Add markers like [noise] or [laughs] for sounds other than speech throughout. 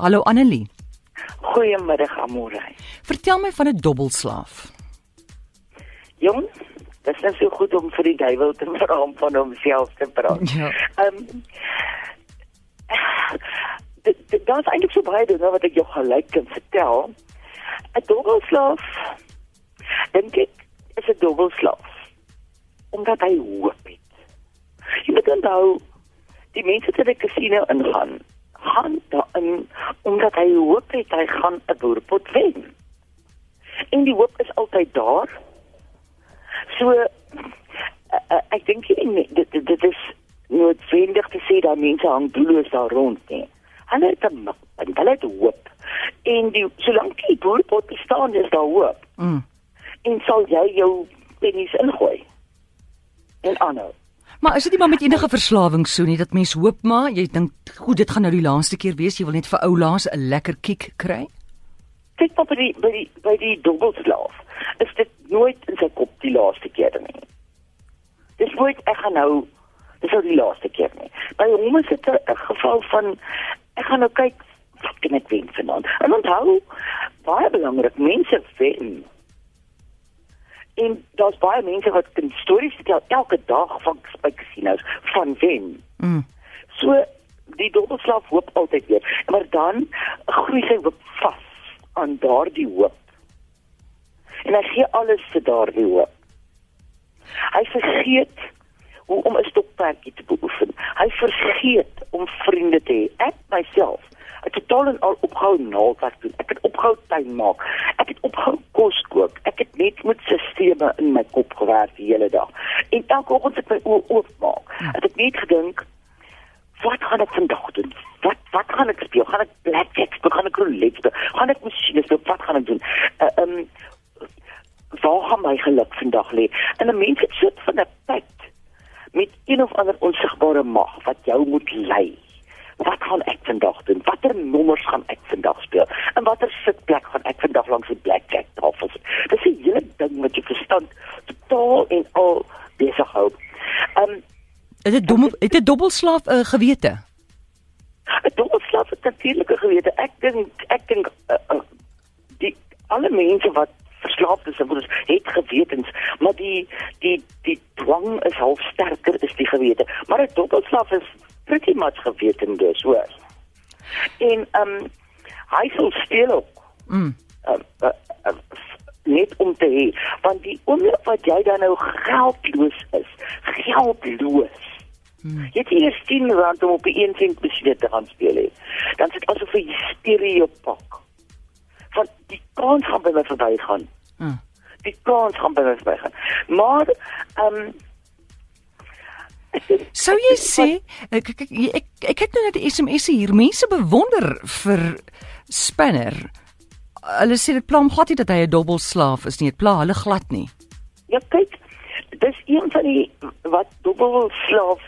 Hallo Annelie. Goeiemiddag Amore. Vertel my van 'n dobbelslaaf. Jong, dit is net so goed om vir die duiwel te vra om van homself te praat. Ja. Ehm um, Daar's eintlik so baie dinge wat ek jou gelyk kan vertel. 'n Dobbelslaaf dink ek is 'n dobbelslaaf omdat hy hoop het. Jy moet onthou die mense wat by die casino ingaan, gaan daarin omdat hy hoop het hy gaan 'n boerpot wen. En die hoop is altyd daar. So uh, uh, ek dink nie dit dit is noodwendig te sê dat mense hang doelloos daar rond nie. Hulle het 'n en hulle het hoop. En die solank die boerpot bestaan is daar hoop. Mm. En sal jy jou pennies ingooi? En aanhou. Maar is dit nie maar met enige verslawing so nie dat mens hoop maar jy dink goed dit gaan nou die laaste keer wees jy wil net vir ou laas 'n lekker kick kry? Kyk maar by die by die by die dobbelslaaf. Is dit nooit in sy kop die laaste keer nie. Dis nooit ek gaan nou dis nou die laaste keer nie. By hom is dit 'n geval van ek gaan nou kyk wat kan ek wen vanaand. En onthou baie belangrik mense wen en daar's baie mense wat kan stories vertel elke dag van by casinos van wen. Mm. So die dobbelslaaf hoop altyd weer, maar dan groei sy hoop vas aan daardie hoop. En hy gee alles vir daardie hoop. Hy vergeet hoe om 'n stokperdjie te beoefen. Hy vergeet om vriende te hê. Ek myself ek het totaal en al opgehou naaldwerk doen. Ek het opgehou tuin maak. Ek het opgehou kos kook. Ek het net met stelsels in my kop gewerk die hele dag. En elke oggend het my oë oopmaak. Het ek net gedink wat gaan ek vandag doen? Wat wat gaan ek speel? Gaan ek blackjack speel? Gaan ek roulette speel? Gaan ek masjiene speel? Wat gaan ek doen? Uh, um waar gaan my geluk vandag lê? En 'n mens het sit van 'n tyd met een of ander onsigbare mag wat jou moet lei. Wat gaan ek vandag doen? Watter nommers gaan ek vandag speel? En watter sitplek gaan ek vandag langs die blackjack tafel sit? Dis 'n hele ding wat jou verstand totaal en al besig hou. Um Is dit dom het 'n dobbelslaaf 'n uh, gewete? 'n Dobbelslaaf het natuurlike gewete. Ek dink ek dink uh, uh, die alle mense wat verslaaf is, word het gewetens, maar die die die dwang is half sterker is die gewete. Maar 'n dobbelslaaf is gewetenloos, hoor. En ehm um, hy sal steel ook. Mm. Uh, uh, uh, net om te hê want die oomblik wat jy dan nou geldloos is geldloos hmm. jy het eers 10 rand om op 'n 1 sent masjien te gaan speel hê dan sit asof jy stereo pak van die kans gaan by my verbygaan hmm. die kans gaan by my verbygaan maar ehm um, Sou jy sê ek ek ek, ek het nou net 'n SMS hier. Mense bewonder vir Spanner. Hulle sê dit pla hom glad nie dat hy 'n dobbelslaaf is nie. Dit pla hulle glad nie. Ja, kyk, dis een van die wat dobbelslaaf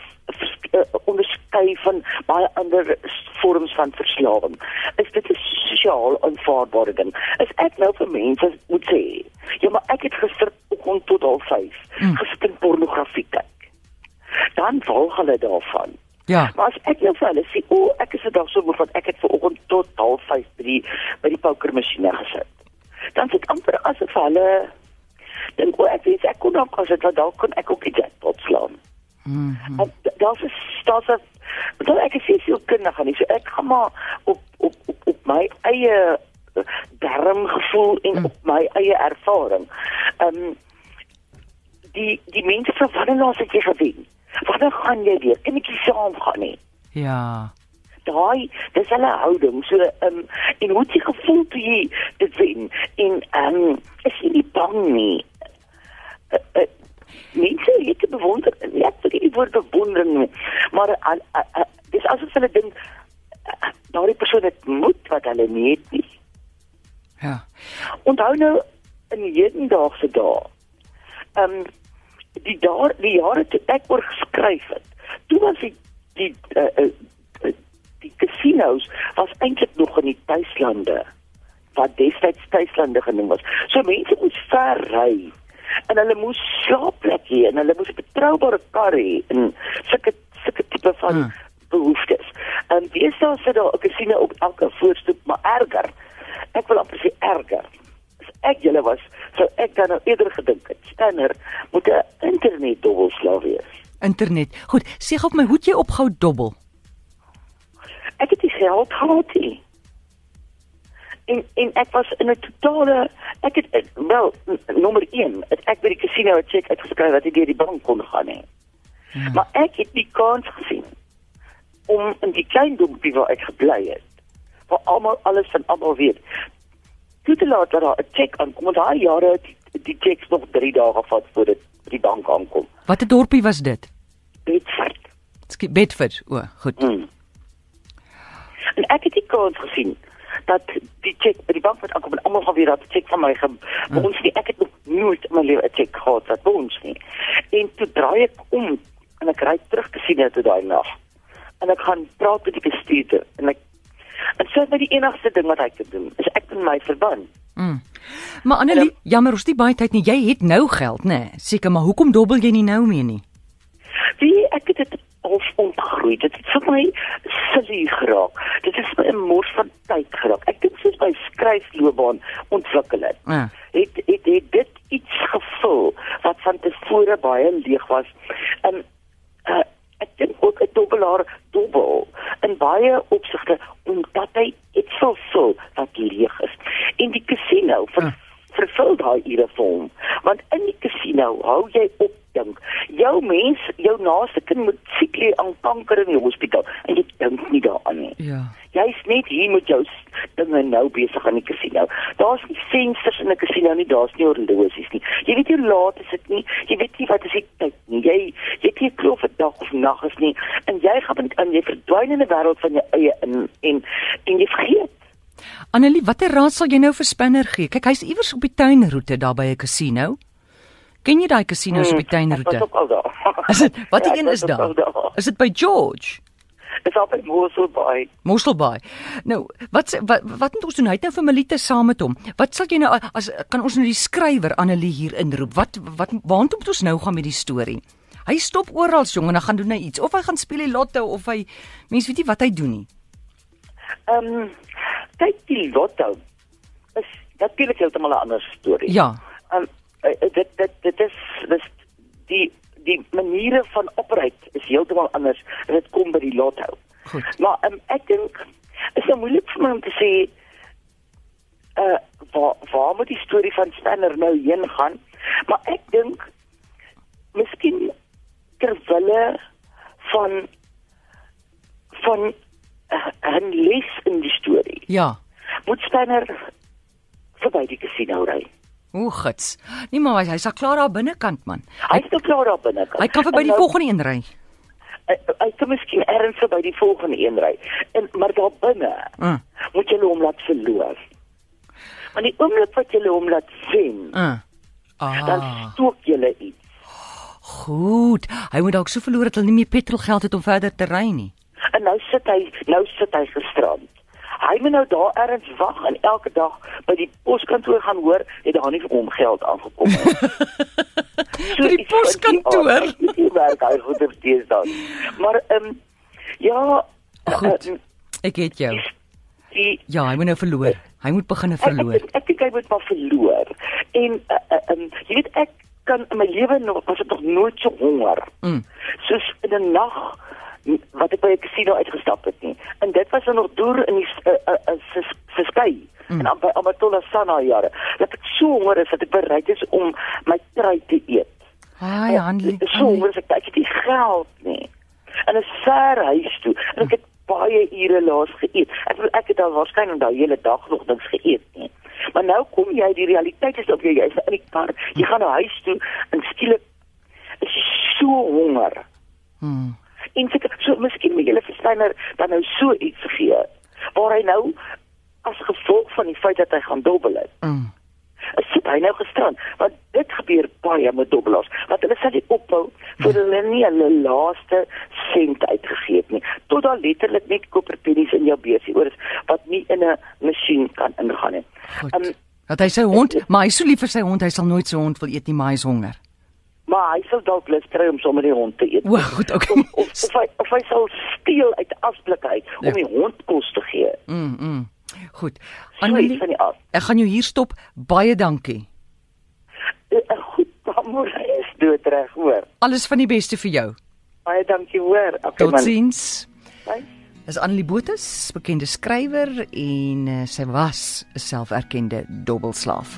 uh, onderskei van baie ander vorms van verslawing. Is dit 'n sosiaal aanvaarbare ding? Is ek nou vir mense moet sê, ja, maar ek het gister oggend tot 05:30 hmm. gesit in pornografie kyk dan val hulle daarvan. Ja. Maar as ek nou vir hulle sê, "O, ek is vandag so moeg want ek het ver oggend tot 05:30 by die pokermasjiene gesit." Dan sit amper asof hulle dink, "O, ek weet ek kon dalk as dit dalk kon ek ook die jackpot slaan." Mm -hmm. Daar's 'n daar's 'n dan ek is veel kindig aan nie. So ek gaan maar op op op, op my eie darm gevoel en mm. op my eie ervaring. Ehm um, die die mense van wanneer laas het jy gewen? Wanneer gaan jy weer? Kan ek saam gaan nie? Ja. Daai, dis hulle houding. So ehm um, en hoe jy gevoel toe jy dit wen? En ehm um, is jy nie bang nie? Uh, uh, mense het te bewonder, net vir die woord bewondering nie. Maar uh, uh, uh, dis asof hulle dink uh, daardie persoon het moed wat hulle nie het nie. Ja. Onthou nou in hedendaagse dae. Ehm um, die daar die jare toe ek oor geskryf het. Toe was die die uh, uh, die casinos was eintlik nog in die tuislande wat destyds tuislande genoem was. So mense moes ver ry en hulle moes slaapplek hê en hulle moes 'n betroubare kar hê en sulke sulke tipe van hmm. behoeftes. En deesdae sit daar 'n kasino op elke voorstoep, maar erger. Ek wil amper sê erger. As ek julle was, sou ek dan nou eerder gedink het, Stanner moet 'n internet dobbelslaaf wees. Internet. Goed, sê gou my, hoe het jy opgehou dobbel? Ek het nie geld gehad nie. En en ek was in 'n totale ek het ek, wel n- nommer 1, het ek by die casino 'n cheque uitgeskryf wat ek deur die bank kon gaan hê. Ja. Maar ek het nie kans gesien om in die klein dorpie waar ek gebly het, waar almal alles van almal weet. Toe te laat dat daar 'n cheque aankom, want daai jare het die, die cheques nog 3 dae gevat voordat die bank aankom. Watter dorpie was dit? Bedford. Skien Bedford. O, goed. Hmm. En ek het nie kans gesien dat die check by die bank moet aankom en almal gaan weer dat check van my ge ons nie ek het nog nooit in my lewe 'n check gehad wat ons nie. En toe draai ek om en ek ry terug te sien toe daai nag. En ek gaan praat met die bestuurder en ek en sê my die enigste ding wat hy kan doen is ek in my verband. Mm. Maar Annelie, jammer, ons het nie baie tyd nie. Jy het nou geld, nê? Nee, Seker, maar hoekom dobbel jy nie nou meer nie? Wie ek het dit of ontgroei. Dit het vir my silly geraak. Dit is my 'n mors van tyd geraak. Ek dink soos my skryfloopbaan ontwikkel het. Ja. Het, het het dit iets gevul wat van tevore baie leeg was. En uh, ek dink ook 'n dobbelaar dobbel in baie opsigte omdat hy iets wil vul wat leeg is. En die casino ver, Ja. vervul daai ure vir hom. Want in die casino hou jy op. Jou mens, jou naaste kind moet siek lê aan kanker in die hospitaal en jy dink nie daaraan nie. Ja. Jy's net hier met jou dinge nou besig aan die casino. Daar's nie vensters in 'n casino nie, daar's nie horlosies nie. Jy weet hoe laat is dit nie. Jy weet nie wat is die tyd nie. Jy jy weet nie klop vir dag of nag is nie. En jy gaan in jy verdwyn in 'n wêreld van jou eie in en en jy vergeet. Annelie, watter raad sal jy nou vir Spinner gee? Kyk, hy's iewers op die tuinroete daar by 'n casino. Ken jy daai casinos op die Hmm, Ek was tuinroete? ook al daar. [laughs] Is dit watter Ja, een is daar? daar. Is dit by George? Dis al by Mosselbaai. Mosselbaai. Nou, wat wat wat moet ons doen? Hy het nou vir Melite saam met hom. Wat sal jy nou as kan ons nou die skrywer Annelie hier inroep? Wat wat waartoe moet ons nou gaan met die storie? Hy stop oral jong en dan gaan doen hy iets of hy gaan speel die lotto of hy mense weet nie wat hy doen nie. Ehm um, kyk die lotto is natuurlik heeltemal 'n ander storie. Ja. Um, dit dit dit is dis die die maniere van operate is heeltemal anders en dit kom by die lotto. Goed. Maar um, ek dink is nou moeilik vir my om te sê uh waar waar moet die storie van Spanner nou heen gaan? Maar ek dink miskien ter wille van van uh, 'n les in die storie. Ja. Moet Spanner verby die casino ry. O, gits. Nee maar hy hy's al klaar daar binnekant man. Hy is nou klaar daar binne. Hy kan verby En die nou- volgende een ry. hy, hy kan miskien ergens by die volgende een ry. En maar daar binne Uh. moet jy hom laat verloor. Want die oomblik wat jy hom laat wen, Uh. dan Ah. stook jy iets. Goed. Hy moet dalk so verloor dat hulle nie meer petrolgeld het om verder te ry nie. En nou sit hy nou sit hy gestrand. Hy moet nou daar ergens wag en elke dag by die poskantoor gaan hoor het daar nie vir hom geld aangekom nie. [laughs] By die poskantoor? nie werk hy goed of steeds dan. Maar ehm um, ja, Goed. eh, Ek het jou. die Ja, hy moet nou verloor. Hy moet begin verloor. Ek ek, ek dink hy moet maar verloor. En uh, uh, um, jy weet ek kan in my lewe nog was ek nog nooit so honger. Mm. Soos in 'n nag wat ek by 'n casino uitgestap het nie. En dit was nog deur in die uh, uh, uh, verskei. Mm. En by Amatola Sana jare. Dat ek so honger is dat ek bereid is om my trui te eet. Haai, Hanlie. So honger is ek, ek het nie geld nie. En 'n ver huis toe. En ek het baie ure laas geëet. Ek ek het al waarskynlik daai hele dag nog niks geëet nie. Maar nou kom jy die realiteit is op jou jy's in die kar. Jy gaan na huis toe en skielik is jy so honger. Hmm. En so, so miskien moet jy vir Steiner dan nou so iets gee waar hy nou as gevolg van die feit dat hy gaan dobbel het. Mm. Sit hy nou gestrand? Want dit gebeur baie met dobbelaars. Want hulle sal nie ophou vir hulle nie hulle laaste sent uitgegee het nie. Tot daar letterlik net koperpennies in jou beursie oor is wat nie in 'n masjien kan ingaan nie. Goed. Um, Dat hy sy hond, maar hy is so lief vir sy hond, hy sal nooit sy hond wil eet nie, maar hy is honger. Maar hy sal dalk lus kry om sommer die hond te eet. O, goed, okay. Of, of, of, hy, of hy sal steel uit 'n asblik uit om Ja. die hond kos te gee. Mm. mm. Goed. So Annelie, aard. ek gaan jou hier stop. Baie dankie. 'n 'n Goed, [laughs] môre is doodreg hoor. Alles van die beste vir jou. Baie dankie hoor. Okay. Totsiens. Bye. Is Annelie Botus, bekende skrywer en uh, sy was 'n selferkende dobbelslaaf.